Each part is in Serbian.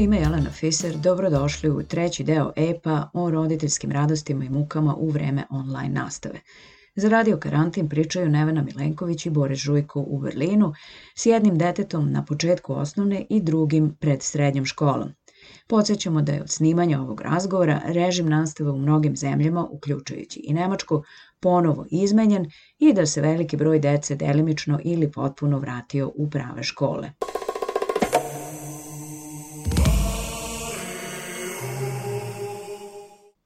Ime je Jelena Fiser, dobrodošli u treći deo EPA o roditeljskim radostima i mukama u vreme online nastave. Za radio karantin pričaju Nevena Milenković i Boris Žujko u Berlinu s jednim detetom na početku osnovne i drugim pred srednjom školom. Podsećamo da je od snimanja ovog razgovora režim nastave u mnogim zemljama, uključujući i Nemačku, ponovo izmenjen i da se veliki broj dece delimično ili potpuno vratio u prave škole.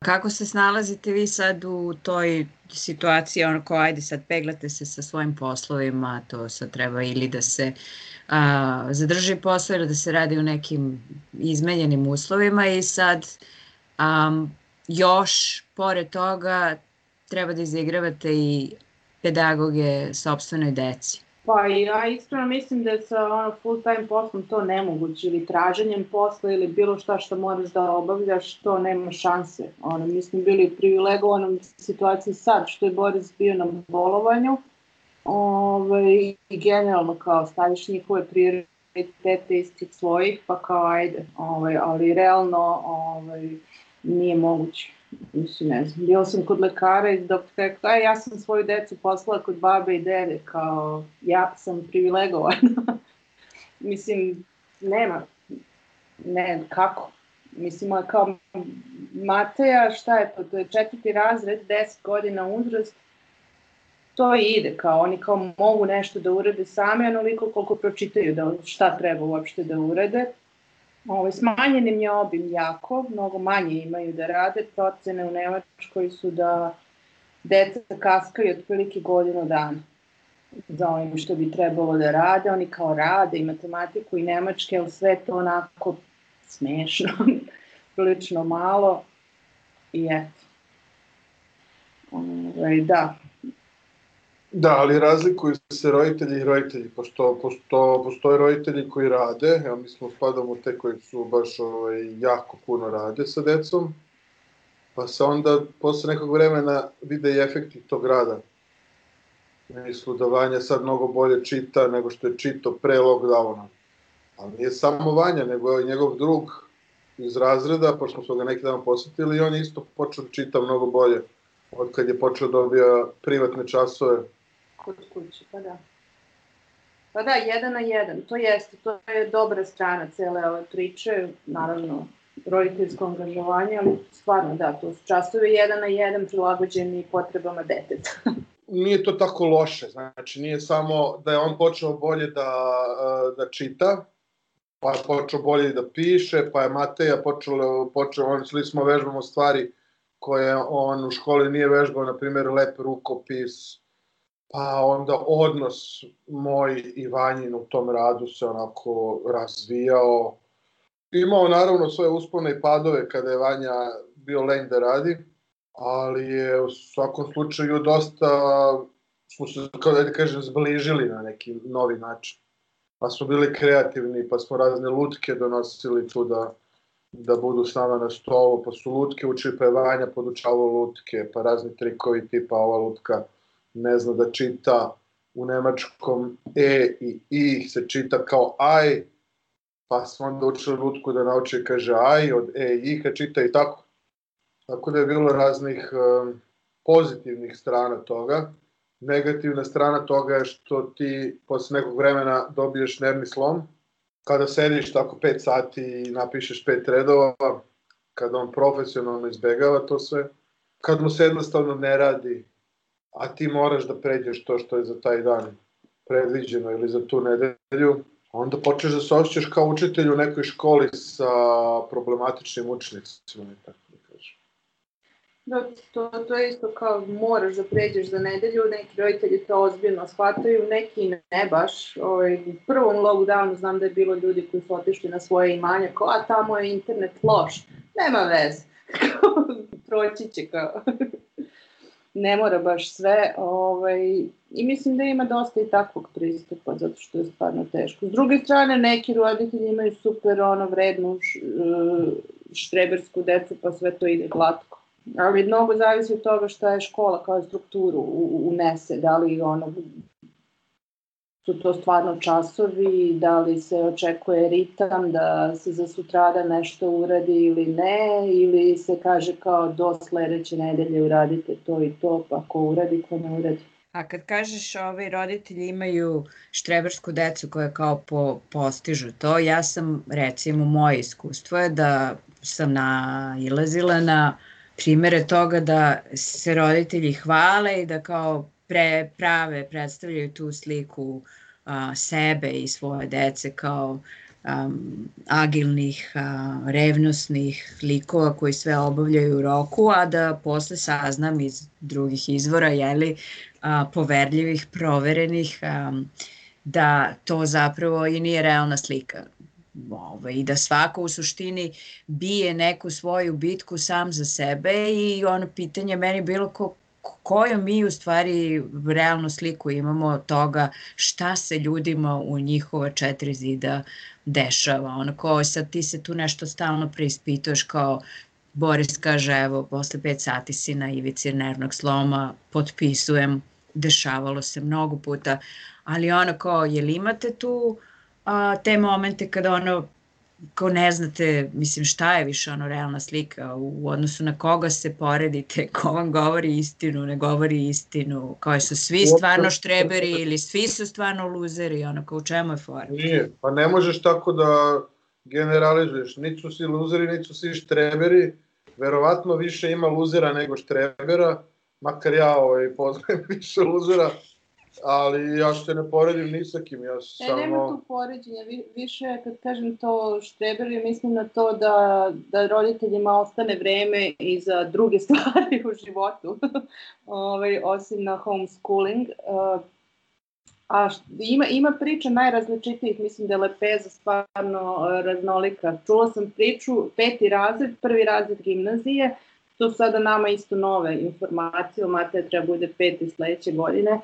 Kako se snalazite vi sad u toj situaciji, ono ko ajde sad peglate se sa svojim poslovima, to sad treba ili da se a, zadrži posao ili da se radi u nekim izmenjenim uslovima i sad a, još pored toga treba da izigravate i pedagoge sobstvenoj deci. Pa ja iskreno mislim da je sa ono, full time poslom to nemoguće ili traženjem posla ili bilo šta što moraš da obavljaš, to nema šanse. Ono, mi smo bili u privilegovanom situaciji sad što je Boris bio na bolovanju ove, ovaj, i generalno kao staviš njihove prioritete istih svojih, pa kao ajde, ovaj, ali realno ovaj, nije moguće. Mislim, ne znam, bila sam kod lekara i doktor rekao, aj, ja sam svoju decu poslala kod babe i dede, kao, ja sam privilegovana. Mislim, nema, ne, kako? Mislim, kao Mateja, šta je to, to je četvrti razred, 10 godina uzrast, to ide, kao oni kao mogu nešto da urede same, onoliko koliko pročitaju da šta treba uopšte da urede, Ovaj, smanjen im je obim jako, mnogo manje imaju da rade. Procene u Nemačkoj su da deca kaskaju otprilike godinu dana za onim što bi trebalo da rade. Oni kao rade i matematiku i nemačke, ali sve to onako smešno, prilično malo i eto. Ovaj, da, Da, ali razlikuju se roditelji i roditelji, pošto, pošto postoje roditelji koji rade, evo mi smo spadamo te koji su baš ovaj, jako puno rade sa decom, pa se onda posle nekog vremena vide i efekti tog rada. Mislu da Vanja sad mnogo bolje čita nego što je čito pre lockdowna. Ali nije samo Vanja, nego je njegov drug iz razreda, pošto smo ga neki dan posetili i on isto počeo da čita mnogo bolje od kad je počeo da dobija privatne časove kod kuće, pa da. Pa da, jedan na jedan, to jeste, to je dobra strana cele ove priče, naravno, roditeljsko angažovanje, ali stvarno da, to su časovi jedan na jedan prilagođeni potrebama deteta. nije to tako loše, znači nije samo da je on počeo bolje da, da čita, pa je počeo bolje da piše, pa je Mateja počeo, počeo on, sli smo vežbamo stvari koje on u školi nije vežbao, na primjer lep rukopis, pa onda odnos moj i Vanjin u tom radu se onako razvijao. Imao naravno svoje uspone i padove kada je Vanja bio lenj da radi, ali je u svakom slučaju dosta smo se, kao da kažem, zbližili na neki novi način. Pa smo bili kreativni, pa smo razne lutke donosili tu da, da budu s nama na stolu, pa su lutke učili, pa je Vanja podučavao lutke, pa razni trikovi tipa ova lutka ne zna da čita u nemačkom E i I se čita kao aj, pa smo onda učili lutku da nauči kaže aj od E i I čita i tako. Tako da je bilo raznih um, pozitivnih strana toga. Negativna strana toga je što ti posle nekog vremena dobiješ nervni slom. Kada sediš tako 5 sati i napišeš pet redova, kada on profesionalno izbegava to sve, kad mu se jednostavno ne radi, a ti moraš da pređeš to što je za taj dan predviđeno ili za tu nedelju, onda počneš da se osjećaš kao učitelj u nekoj školi sa problematičnim učenicima i tako. Da, to, to je isto kao moraš da pređeš za nedelju, neki roditelji to ozbiljno shvataju, neki ne baš. Ovaj, u prvom lockdownu znam da je bilo ljudi koji su otišli na svoje imanje, kao, a tamo je internet loš. Nema veze. Proći će kao. Ne mora baš sve. Ovaj, I mislim da ima dosta i takvog pristupa, zato što je stvarno teško. S druge strane, neki roditelji imaju super ono vrednu štrebersku decu, pa sve to ide glatko ali mnogo zavisi od toga šta je škola kao strukturu unese, da li ono su to stvarno časovi, da li se očekuje ritam, da se za sutrada nešto uradi ili ne, ili se kaže kao do sledeće nedelje uradite to i to, pa ko uradi, ko ne uradi. A kad kažeš ovi roditelji imaju štrebersku decu koja kao po, postižu to, ja sam recimo moje iskustvo je da sam nailazila na primere toga da se roditelji hvale i da kao pre, prave, predstavljaju tu sliku a, sebe i svoje dece kao um, agilnih, a, revnosnih likova koji sve obavljaju u roku, a da posle saznam iz drugih izvora, jeli, a, poverljivih, proverenih, a, da to zapravo i nije realna slika. Ovaj, da svako u suštini bije neku svoju bitku sam za sebe i ono pitanje meni bilo ko, koju mi u stvari realnu sliku imamo toga šta se ljudima u njihova četiri zida dešava. Ono ko sad ti se tu nešto stalno preispituješ kao Boris kaže evo posle pet sati si na ivici nervnog sloma, potpisujem, dešavalo se mnogo puta, ali ono kao je li imate tu a, te momente kada ono ko ne znate, mislim, šta je više ono realna slika u odnosu na koga se poredite, ko vam govori istinu, ne govori istinu, kao su svi stvarno štreberi ili svi su stvarno luzeri, ono, kao u čemu je fora? Nije, pa ne možeš tako da generalizuješ, niti su svi luzeri, niti su svi štreberi, verovatno više ima luzera nego štrebera, makar ja ovaj, poznajem više luzera, ali ja se ne poredim ni sa kim, ja samo... E, nema tu poređenja, Vi, više kad kažem to štreberu, mislim na to da, da roditeljima ostane vreme i za druge stvari u životu, ovaj, osim na homeschooling. Uh, a ima, ima priča najrazličitijih, mislim da je Lepeza stvarno uh, raznolika. Čula sam priču, peti razred, prvi razred gimnazije, to su sada nama isto nove informacije, o Mateja treba bude peti sledeće godine,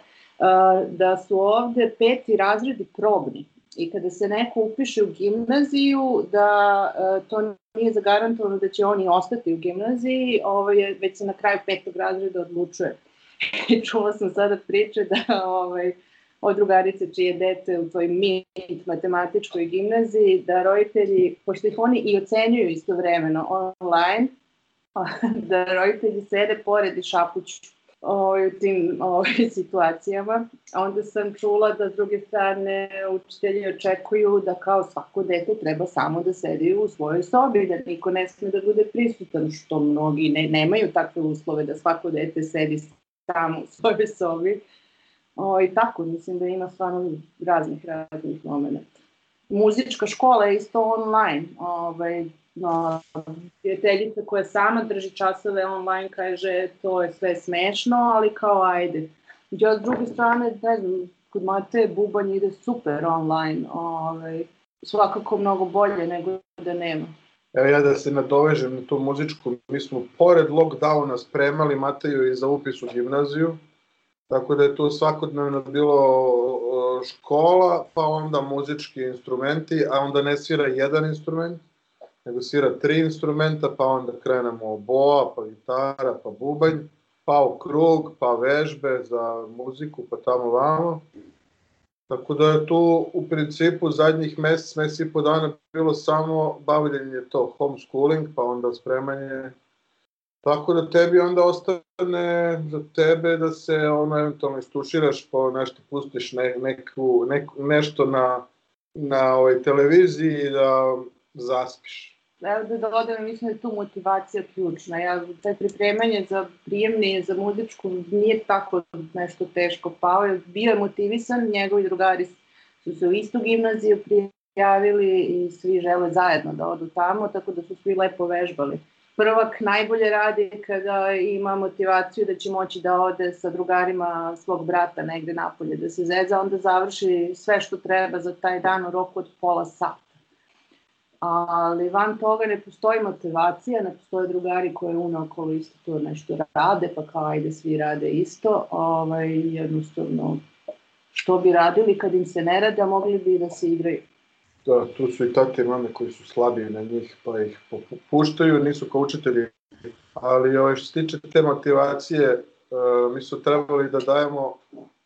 da su ovde peti razredi probni i kada se neko upiše u gimnaziju da to nije zagarantovano da će oni ostati u gimnaziji, ovaj, već se na kraju petog razreda odlučuje. Čula sam sada priče da ovaj, od drugarice čije dete u toj MIT matematičkoj gimnaziji, da roditelji, pošto ih oni i ocenjuju istovremeno online, da roditelji sede pored i šapuću ovaj, u tim ovaj, situacijama. Onda sam čula da s druge strane učitelji očekuju da kao svako dete treba samo da sedi u svojoj sobi, da niko ne sme da bude prisutan, što mnogi ne, nemaju takve uslove da svako dete sedi samo u svojoj sobi. O, I tako, mislim da ima stvarno raznih raznih momenta. Muzička škola je isto online. Ovaj, no, prijateljica koja sama drži časove online kaže to je sve smešno, ali kao ajde. Ja s druge strane, ne znam, kod Mate bubanj ide super online, ovaj, svakako mnogo bolje nego da nema. Evo ja da se nadovežem na tu muzičku, mi smo pored lockdowna spremali Mateju i za upis u gimnaziju, tako da je tu svakodnevno bilo škola, pa onda muzički instrumenti, a onda ne svira jedan instrument, nego svira tri instrumenta, pa onda krenemo boa, pa gitara, pa bubanj, pa u krug, pa vežbe za muziku, pa tamo vamo. Tako da je tu u principu zadnjih mesec, mesec i po dana bilo samo bavljenje to homeschooling, pa onda spremanje. Tako da tebi onda ostane za tebe da se ono eventualno istuširaš, pa nešto pustiš ne, neku, neku, nešto na, na ovoj televiziji da zaspiš. Evo da dodam, mislim da je tu motivacija ključna. Ja, taj pripremanje za prijemni, za muzičku nije tako nešto teško pao. Bio je motivisan, njegovi drugari su se u istu gimnaziju prijavili i svi žele zajedno da odu tamo, tako da su svi lepo vežbali. Prvak najbolje radi kada ima motivaciju da će moći da ode sa drugarima svog brata negde napolje, da se zeza, onda završi sve što treba za taj dan u roku od pola sata ali van toga ne postoji motivacija, ne postoje drugari koje unokolo isto to nešto rade, pa kao ajde svi rade isto, ovaj, jednostavno što bi radili kad im se ne rade, mogli bi da se igraju. Da, tu su i tate mame koji su slabiji na njih, pa ih puštaju, nisu kao učitelji. Ali ovaj, što se tiče te motivacije, uh, mi su trebali da dajemo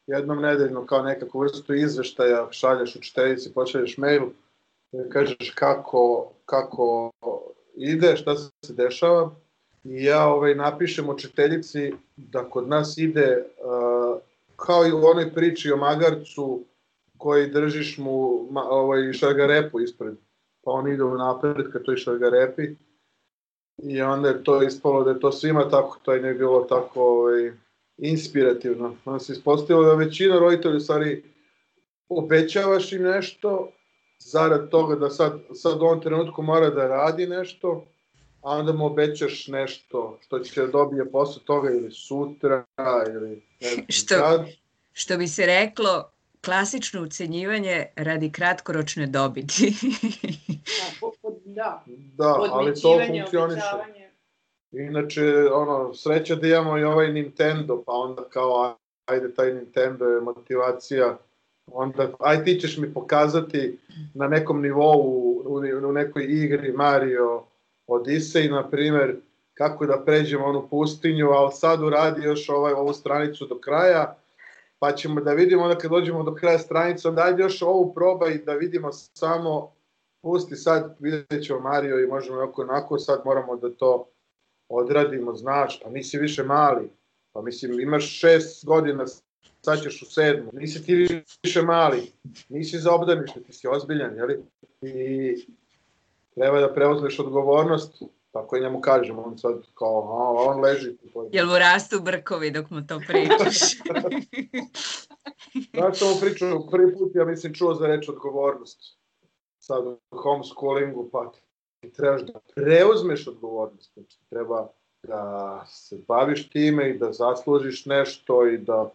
jednom nedeljno kao nekakvu vrstu izveštaja, šalješ učiteljici, pošalješ mail, da kažeš kako, kako ide, šta se dešava. I ja ovaj, napišem učiteljici da kod nas ide uh, kao i u onoj priči o magarcu koji držiš mu ma, ovaj, šargarepu ispred. Pa on ide u napred ka toj šargarepi. I onda je to ispalo da je to svima tako, to je ne bilo tako ovaj, inspirativno. Onda se ispostavilo da većina roditelja u stvari obećavaš im nešto, zarad toga da sad, sad u ovom trenutku mora da radi nešto, a onda mu obećaš nešto što će da dobije posle toga ili sutra ili ne znam što, kad. Što bi se reklo, klasično ucenjivanje radi kratkoročne dobiti. da, da ali to funkcioniše. Inače, ono, sreća da imamo i ovaj Nintendo, pa onda kao, ajde, taj Nintendo je motivacija onda aj ti ćeš mi pokazati na nekom nivou u, u nekoj igri Mario Odyssey, na primer, kako da pređemo onu pustinju, ali sad uradi još ovaj, ovu stranicu do kraja, pa ćemo da vidimo onda kad dođemo do kraja stranice, onda ajde još ovu probaj da vidimo samo, pusti sad, vidjet ćemo Mario i možemo oko onako, sad moramo da to odradimo, znaš, pa nisi više mali, pa mislim imaš šest godina sad ćeš u sedmu, nisi ti više mali, nisi za obdanište, ti si ozbiljan, jeli? I treba da preuzmeš odgovornost, tako i njemu kažemo, on sad kao, a, on leži. Jel mu rastu brkovi dok mu to pričaš? Znaš što mu pričao, prvi put ja mislim čuo za reč odgovornost. Sad u homeschoolingu, pa ti trebaš da preuzmeš odgovornost, znači treba da se baviš time i da zaslužiš nešto i da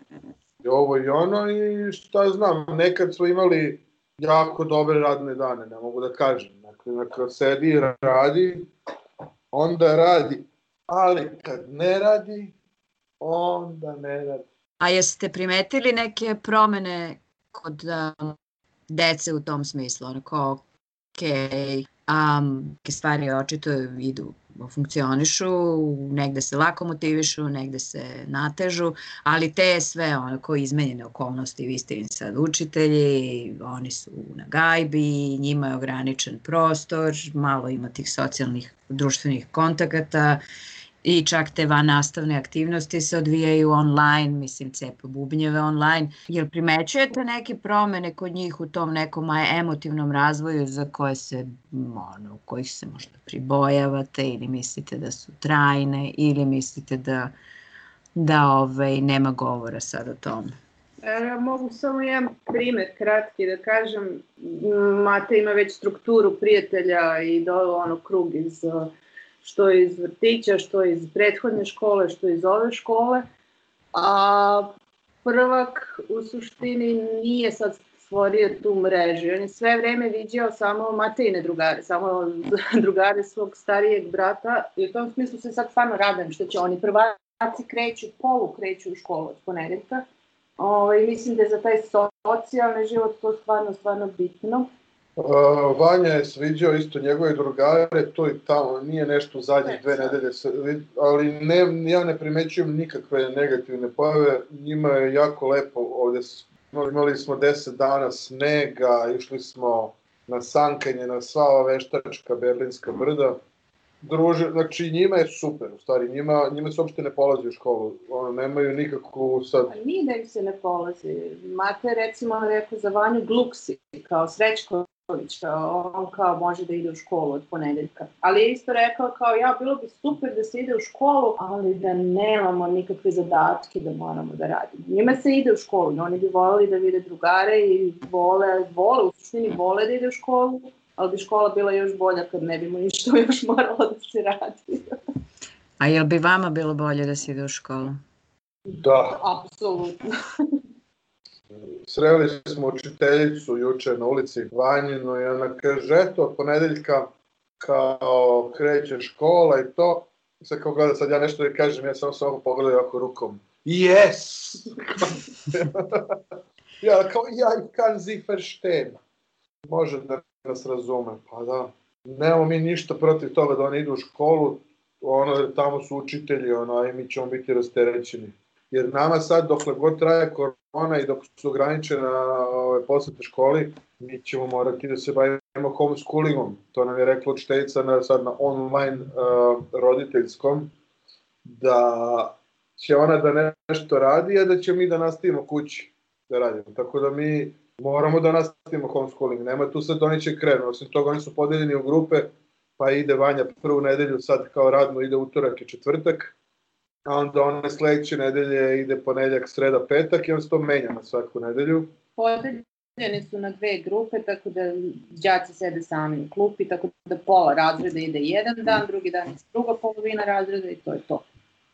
i ovo i ono i šta znam, nekad smo imali jako dobre radne dane, ne mogu da kažem. Dakle, neka sedi radi, onda radi, ali kad ne radi, onda ne radi. A jeste primetili neke promene kod um, dece u tom smislu? Ono kao, ok, um, stvari očito idu funkcionišu, negde se lako motivišu, negde se natežu, ali te sve onako izmenjene okolnosti, vi ste im sad učitelji, oni su na gajbi, njima je ograničen prostor, malo ima tih socijalnih društvenih kontakata I čak te van nastavne aktivnosti se odvijaju online, mislim cepa bubnjeve online. Jel primećujete neke promene kod njih u tom nekom emotivnom razvoju za koje se, ono, kojih se možda pribojavate ili mislite da su trajne ili mislite da, da ovaj, nema govora sad o tome? E, ja mogu samo jedan primer kratki da kažem. Mate ima već strukturu prijatelja i do ono krug iz što iz vrtića, što iz prethodne škole, što iz ove škole. A prvak u suštini nije sad stvorio tu mrežu. On je sve vreme viđao samo Matejne drugare, samo drugare svog starijeg brata i u tom smislu se sad stvarno radujem što će oni prvaci kreću, polu kreću u školu od ponedeljka. Ovaj, mislim da je za taj socijalni život to stvarno, stvarno bitno. Uh, Vanja je sviđao isto njegove drugare, to i tamo, nije nešto zadnje dve nedelje, ali ne, ja ne primećujem nikakve negativne pojave, njima je jako lepo, ovde imali smo 10 dana snega, išli smo na sankanje, na sva ova veštačka berlinska brda, druže, znači njima je super, u stvari, njima, njima se uopšte ne polazi u školu, ono, nemaju nikakvu sad... A nije da im se ne polazi, Mate recimo rekao za Vanju Gluksi, kao Srećko Nikolić, on kao može da ide u školu od ponedeljka. Ali je isto rekao kao ja, bilo bi super da se ide u školu, ali da nemamo nikakve zadatke da moramo da radimo. Njima se ide u školu, oni bi voleli da vide drugare i vole, vole, u suštini vole da ide u školu, ali bi škola bila još bolja kad ne bimo ništa još moralo da se radi. A jel bi vama bilo bolje da se ide u školu? Da. Apsolutno. Sreli smo učiteljicu juče na ulici Vanjinu i ona kaže, eto, ponedeljka kao kreće škola i to. Sad kao gleda, sad ja nešto da kažem, ja samo samo pogledam oko rukom. Yes! ja, kao, ja kan sie verstehen. Može da nas razume. Pa da, nemamo mi ništa protiv toga da oni idu u školu, ono, tamo su učitelji, ono, i mi ćemo biti rasterećeni. Jer nama sad, dokle god traje korona i dok su ograničena ove, posete školi, mi ćemo morati da se bavimo homeschoolingom. To nam je rekla učiteljica na, sad na online uh, roditeljskom, da će ona da nešto radi, a da će mi da nastavimo kući da radimo. Tako da mi moramo da nastavimo homeschooling. Nema tu sad oni će krenu. Osim toga, oni su podeljeni u grupe, pa ide Vanja prvu nedelju, sad kao radno ide utorak i četvrtak, a onda one sledeće nedelje ide ponedljak, sreda, petak i on se to menja na svaku nedelju. Podeljeni su na dve grupe, tako da đaci sede sami u klupi, tako da pola razreda ide jedan dan, drugi dan je druga polovina razreda i to je to.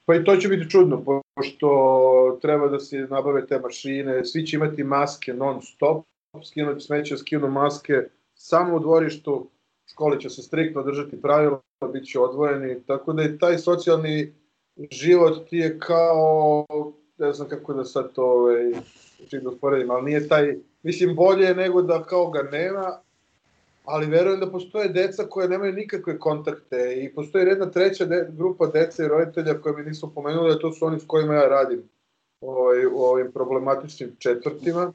Pa i to će biti čudno, pošto treba da se nabave te mašine, svi će imati maske non stop, skinuti smeće, skinu maske samo u dvorištu, škole će se striktno držati pravila, bit će odvojeni, tako da je taj socijalni život ti je kao, ne znam kako da sad to ovaj, čim da usporedim, ali nije taj, mislim bolje nego da kao ga nema, ali verujem da postoje deca koje nemaju nikakve kontakte i postoji jedna treća de, grupa dece i roditelja koje mi nisu pomenuli, a to su oni s kojima ja radim ovaj, u ovim problematičnim četvrtima.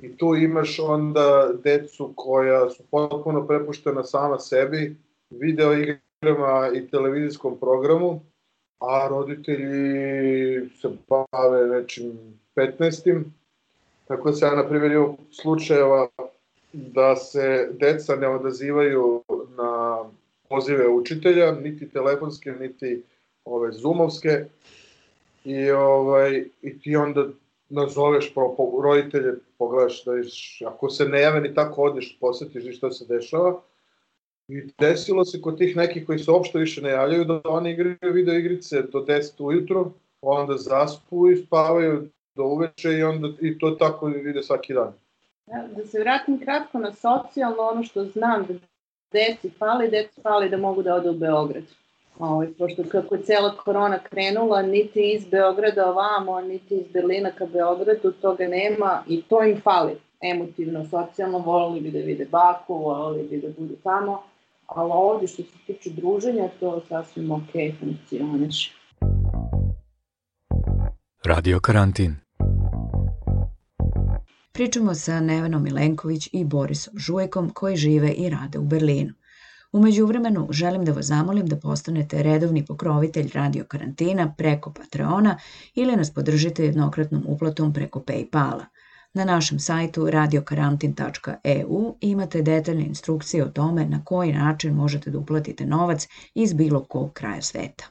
I tu imaš onda decu koja su potpuno prepuštena sama sebi, video igrama i televizijskom programu, a roditelji se bave nečim 15. Tako da se ja, na primjer, imam slučajeva da se deca ne odazivaju na pozive učitelja, niti telefonske, niti ove zoomovske. I, ovaj, i ti onda nazoveš po, po, roditelje, pogledaš da iš, ako se ne jave ni tako odeš, posetiš i šta se dešava. I desilo se kod tih nekih koji se uopšte više ne javljaju da oni igraju video igrice do 10 ujutro, onda zaspu i spavaju do uveče i onda i to tako ide svaki dan. Da, da se vratim kratko na socijalno, ono što znam da deci fali, deci fali da mogu da ode u Beograd. Ovo, ovaj, pošto kako je cela korona krenula, niti iz Beograda ovamo, niti iz Berlina ka Beogradu, toga nema i to im fali emotivno, socijalno, volili bi da vide baku, volili bi da budu tamo, ali ovde što se tiče druženja, to sasvim ok funkcioniš. Radio karantin. Pričamo sa Nevenom Milenković i Borisom Žujkom koji žive i rade u Berlinu. Umeđu vremenu želim da vas zamolim da postanete redovni pokrovitelj Radio Karantina preko Patreona ili nas podržite jednokratnom uplatom preko Paypala. Na našem sajtu radiokarantin.eu imate detaljne instrukcije o tome na koji način možete da uplatite novac iz bilo kog kraja sveta.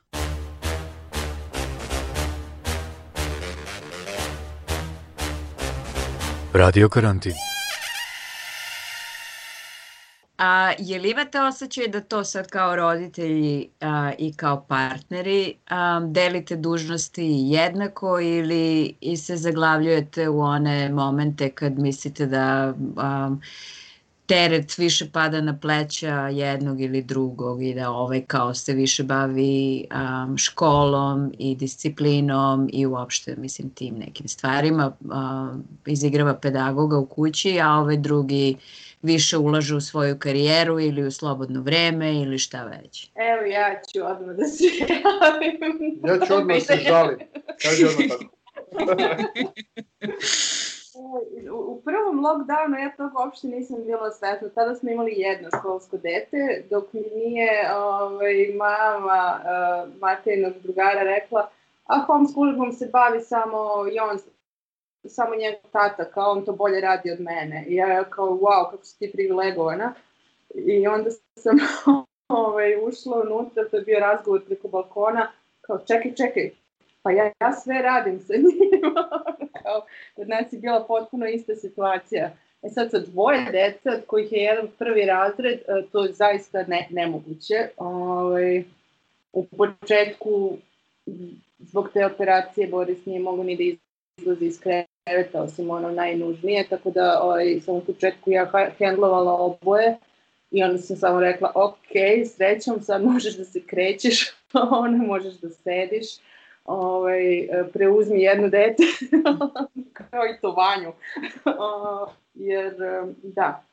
Radio karantin. A je li imate osjećaj da to sad kao roditelji a, i kao partneri a, delite dužnosti jednako ili i se zaglavljujete u one momente kad mislite da a, teret više pada na pleća jednog ili drugog i da ovaj kao se više bavi um, školom i disciplinom i uopšte mislim tim nekim stvarima um, izigrava pedagoga u kući a ovaj drugi više ulaže u svoju karijeru ili u slobodno vreme ili šta već. Evo ja ću odmah da se javim. Ja ću odmah se žalim. Kaži odmah tako. u prvom lockdownu ja toga uopšte nisam bila svesna. Tada smo imali jedno školsko dete, dok mi nije ovaj, mama uh, Matejnog drugara rekla a homeschoolingom se bavi samo i on samo njegov tata, kao on to bolje radi od mene. I ja kao, wow, kako si ti privilegovana. I onda sam ovaj, ušla unutra, to je bio razgovor preko balkona, kao čekaj, čekaj, pa ja, ja sve radim sa njim. kao, kod nas je bila potpuno ista situacija. E sad sa dvoje deca, od kojih je jedan prvi razred, e, to je zaista ne, nemoguće. Ovaj, u početku, zbog te operacije, Boris nije mogo ni da izlazi iz kreveta, osim ono najnužnije, tako da ovaj, sam u početku ja hendlovala oboje i onda sam samo rekla, ok, srećom, sad možeš da se krećeš, ono možeš da sediš, ovaj, preuzmi jedno dete, kao i to vanju. Jer, da.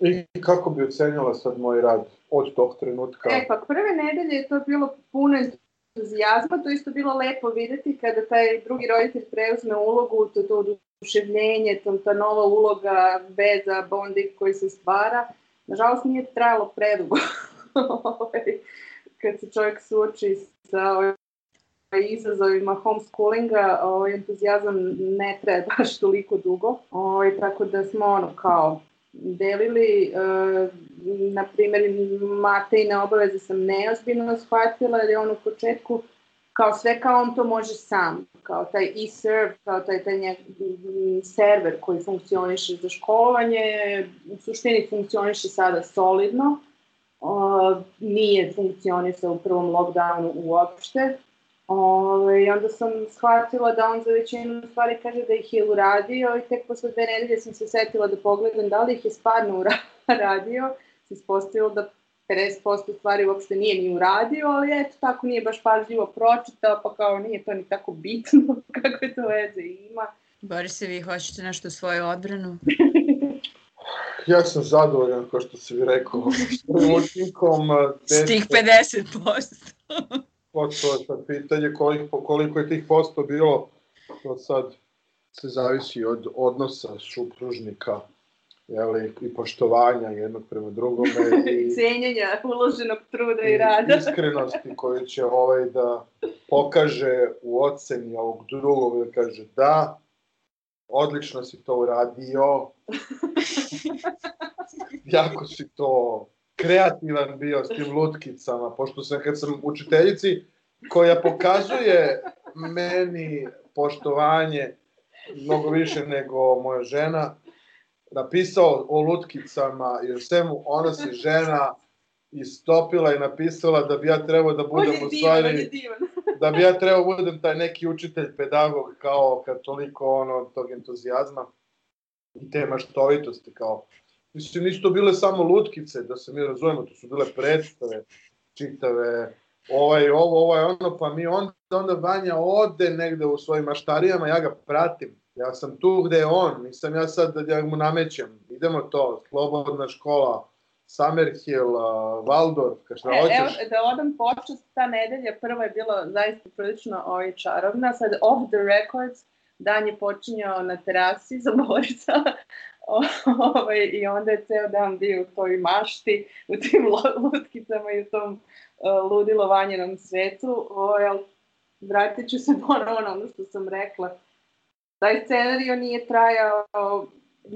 I kako bi ocenjala sad moj rad od tog trenutka? E, pa prve nedelje je to bilo puno entuzijazma, to isto bilo lepo videti kada taj drugi roditelj preuzme ulogu, to, to oduševljenje, to, ta nova uloga, veza, bonding koji se stvara. Nažalost nije trajalo predugo. Ovaj, kad se čovjek suoči sa izazovima homeschoolinga, ovaj, entuzijazam ne traje baš toliko dugo, ovaj, tako da smo ono kao delili, e, na primjer, Matejne obaveze sam neozbiljno shvatila, jer je on u početku kao sve kao on to može sam, kao taj e-serve, kao taj, taj njeg, server koji funkcioniše za školovanje, u suštini funkcioniše sada solidno, uh, nije funkcionisao u prvom lockdownu uopšte, Ove, I onda sam shvatila da on za većinu stvari kaže da ih je uradio i tek posle dve nedelje sam se setila da pogledam da li ih je stvarno uradio. Se ispostavilo da 50% stvari uopšte nije ni uradio, ali eto, tako nije baš pažljivo pročitao, pa kao nije to ni tako bitno, kako je to veze ima. Borise, vi hoćete nešto u svoju odbranu? ja sam zadovoljan, kao što si vi rekao, učinkom... S tih 50%. To je sad pitanje koliko, koliko je tih posto bilo, to sad se zavisi od odnosa supružnika jeli, i poštovanja jednog prema drugome. I cijenjenja uloženog truda i, i rada. iskrenosti koju će ovaj da pokaže u oceni ovog drugog, da kaže da, odlično si to uradio, jako si to kreativan bio s tim lutkicama, pošto sam kad sam učiteljici koja pokazuje meni poštovanje mnogo više nego moja žena, napisao o lutkicama i o svemu, ona se žena istopila i napisala da bi ja trebao da budem u stvari, da bi ja trebao da budem taj neki učitelj, pedagog, kao kad toliko ono, tog entuzijazma i te maštovitosti, kao Mislim, nisu to bile samo lutkice, da se mi razumemo, to su bile predstave, čitave, ovaj, ovo, ovaj, ono, pa mi onda, onda Vanja ode negde u svojim maštarijama, ja ga pratim. Ja sam tu gde je on, nisam ja sad da ja mu namećem. Idemo to, slobodna škola, Summerhill, uh, Waldorf, ka šta e, hoćeš? Evo, da odam počest, ta nedelja prva je bila zaista prilično ovaj, čarobna, sad off the records, dan je počinjao na terasi za Borisa, ovaj, I onda je ceo dan bio u toj mašti, u tim lutkicama i u tom uh, ludilo vanjenom svetu. Ovaj, ali vratit ću se ponovo na ono što sam rekla. Taj scenario nije trajao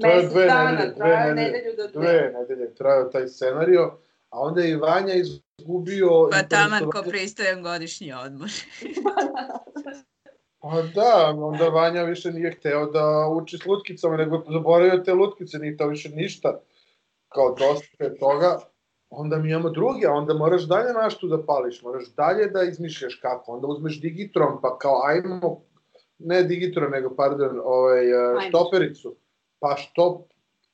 mesec dana, nedelje, trajao nedelju do dve. Dve nedelje trajao taj scenario, a onda je Vanja izgubio... Pa taman ko pristojan godišnji odmor. Pa da, onda Vanja više nije hteo da uči s lutkicama, nego je zaboravio te lutkice, nije to više ništa. Kao dosta je toga. Onda mi imamo druge, onda moraš dalje naštu da pališ, moraš dalje da izmišljaš kako. Onda uzmeš digitron, pa kao ajmo, ne digitron, nego, pardon, ovaj, štopericu. Pa što,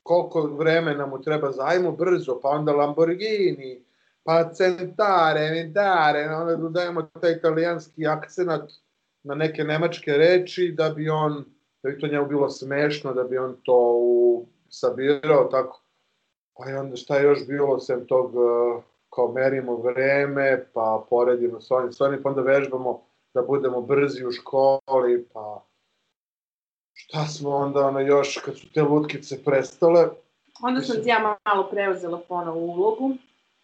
koliko vremena mu treba za ajmo brzo, pa onda Lamborghini, pa Centare, Ventare, onda dodajemo taj italijanski akcenat, na neke nemačke reči da bi on, da bi to njemu bilo smešno, da bi on to u, sabirao tako. Pa i onda šta je još bilo sem tog, uh, kao merimo vreme, pa poredimo s onim, s onim, pa onda vežbamo da budemo brzi u školi, pa šta smo onda ono još kad su te lutkice prestale. Onda sam ti ja malo preuzela ponovo ulogu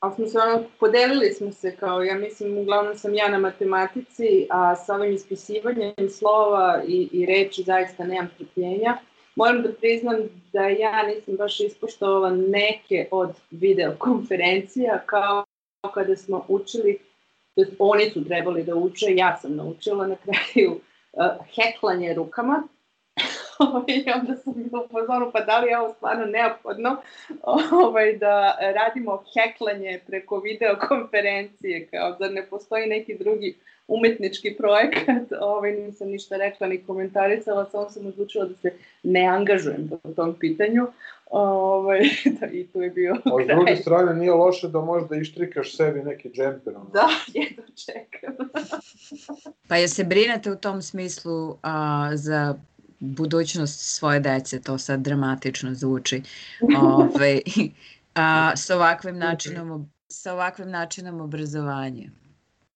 ali smo se ono, podelili smo se kao, ja mislim, uglavnom sam ja na matematici, a sa ovim ispisivanjem slova i, i reči zaista nemam trpljenja. Moram da priznam da ja nisam baš ispoštovala neke od videokonferencija, kao kada smo učili, to oni su trebali da uče, ja sam naučila na kraju uh, heklanje rukama, I onda sam bila u fazonu, pa da li je ovo stvarno neophodno ovaj, da radimo heklanje preko videokonferencije, kao da ne postoji neki drugi umetnički projekat, ovaj, nisam ništa rekla ni komentarisala, samo sam odlučila da se ne angažujem po tom pitanju. Ovaj, da, I tu je bio A s druge strane nije loše da možda ištrikaš sebi neki džemper. Da, jedno čekam. pa je se brinete u tom smislu a, za budućnost svoje dece, to sad dramatično zvuči, Ove, a, sa ovakvim načinom sa ovakvim načinom obrazovanja.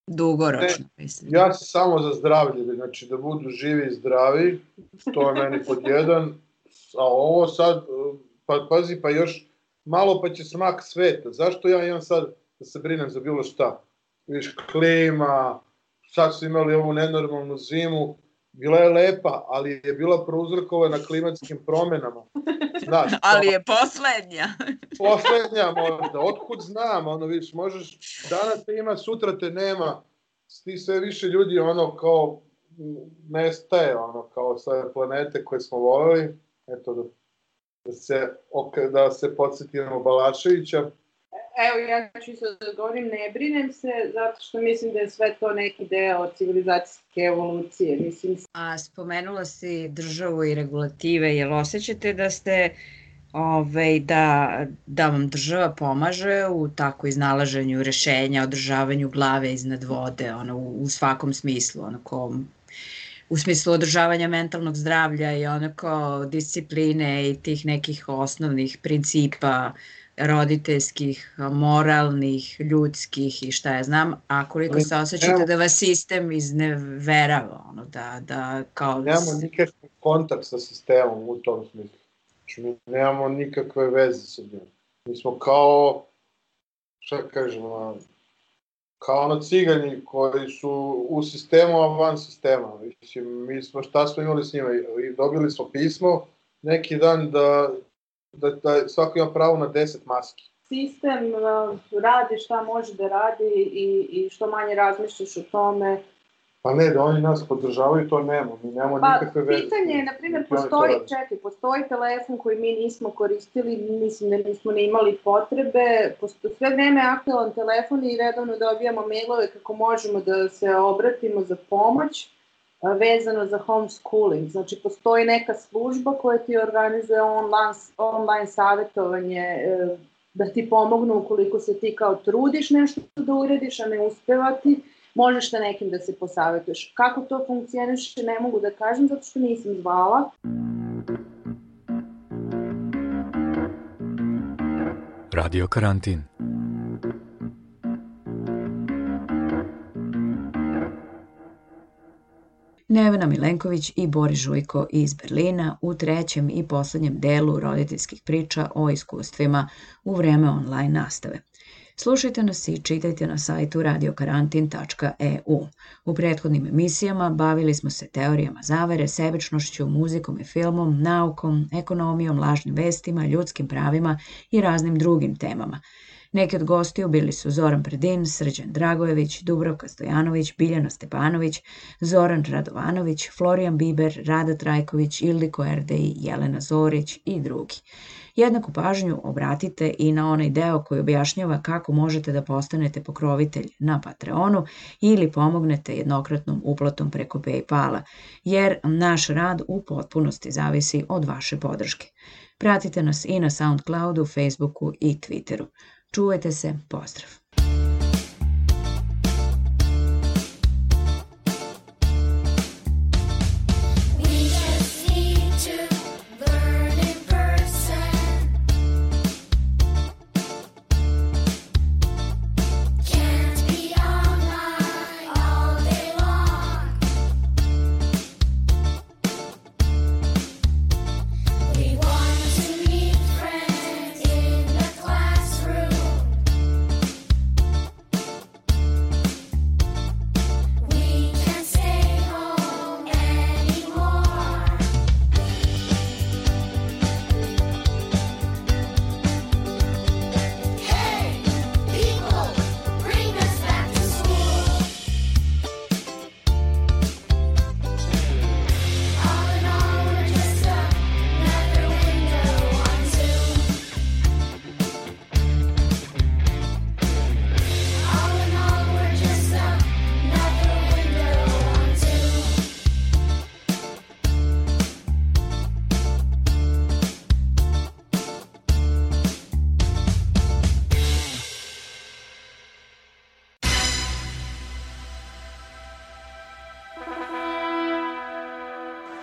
Dugoročno, ne, mislim. Ja sam samo za zdravlje, znači da budu živi i zdravi, to je meni pod jedan, a ovo sad, pa pazi, pa još malo pa će smak sveta. Zašto ja imam sad da se brinem za bilo šta? Viš, klima, sad su imali ovu nenormalnu zimu, bila je lepa, ali je bila prouzrokovana klimatskim promenama. Znaš, ali je poslednja. poslednja možda, otkud znam, ono vidiš, možeš, danas te ima, sutra te nema, ti sve više ljudi ono kao nestaje, ono kao sve planete koje smo voleli, eto da, da se, da se podsjetimo Balaševića, Evo, ja ću isto da govorim, ne brinem se, zato što mislim da je sve to neki deo civilizacijske evolucije. Mislim. A spomenula si državu i regulative, jel osjećate da ste ovaj, da, da vam država pomaže u tako iznalaženju rešenja, održavanju glave iznad vode, ono, u, u svakom smislu, onako, u smislu održavanja mentalnog zdravlja i onako discipline i tih nekih osnovnih principa roditeljskih, moralnih, ljudskih i šta ja znam, a koliko se osjećate da vas sistem izneverava, ono, da, da kao... Nemamo nikakve kontakt sa sistemom u tom smislu. Znači, mi nemamo nikakve veze sa njim. Mi smo kao, šta kažemo, kao ono cigani koji su u sistemu, a van sistema. Mislim, mi smo, šta smo imali s njima? Dobili smo pismo neki dan da da, da svako ima pravo na 10 maski. Sistem uh, radi šta može da radi i, i što manje razmišljaš o tome. Pa ne, da oni nas podržavaju, to nemamo. Mi nemamo pa, nikakve veze. Pitanje je, na primjer, postoji, čekaj, postoji telefon koji mi nismo koristili, mislim da nismo ne imali potrebe, postoji sve vreme aktualan telefon i redovno dobijamo mailove kako možemo da se obratimo za pomoć vezano za homeschooling. Znači, postoji neka služba koja ti organizuje online, online savjetovanje e, da ti pomognu ukoliko se ti kao trudiš nešto da urediš, a ne uspeva ti, možeš sa nekim da se posavetuješ. Kako to funkcioniše ne mogu da kažem zato što nisam zvala. Radio karantin. Nevena Milenković i Boris Žujko iz Berlina u trećem i poslednjem delu roditeljskih priča o iskustvima u vreme online nastave. Slušajte nas i čitajte na sajtu radiokarantin.eu. U prethodnim emisijama bavili smo se teorijama zavere, sebičnošću, muzikom i filmom, naukom, ekonomijom, lažnim vestima, ljudskim pravima i raznim drugim temama. Neki od gostiju bili su Zoran Predin, Srđan Dragojević, Dubrovka Stojanović, Biljana Stepanović, Zoran Radovanović, Florijan Biber, Rada Trajković, Ildiko Erdeji, Jelena Zorić i drugi. Jednaku pažnju obratite i na onaj deo koji objašnjava kako možete da postanete pokrovitelj na Patreonu ili pomognete jednokratnom uplatom preko Paypala, jer naš rad u potpunosti zavisi od vaše podrške. Pratite nas i na Soundcloudu, Facebooku i Twitteru. Čuvajte se, pozdrav!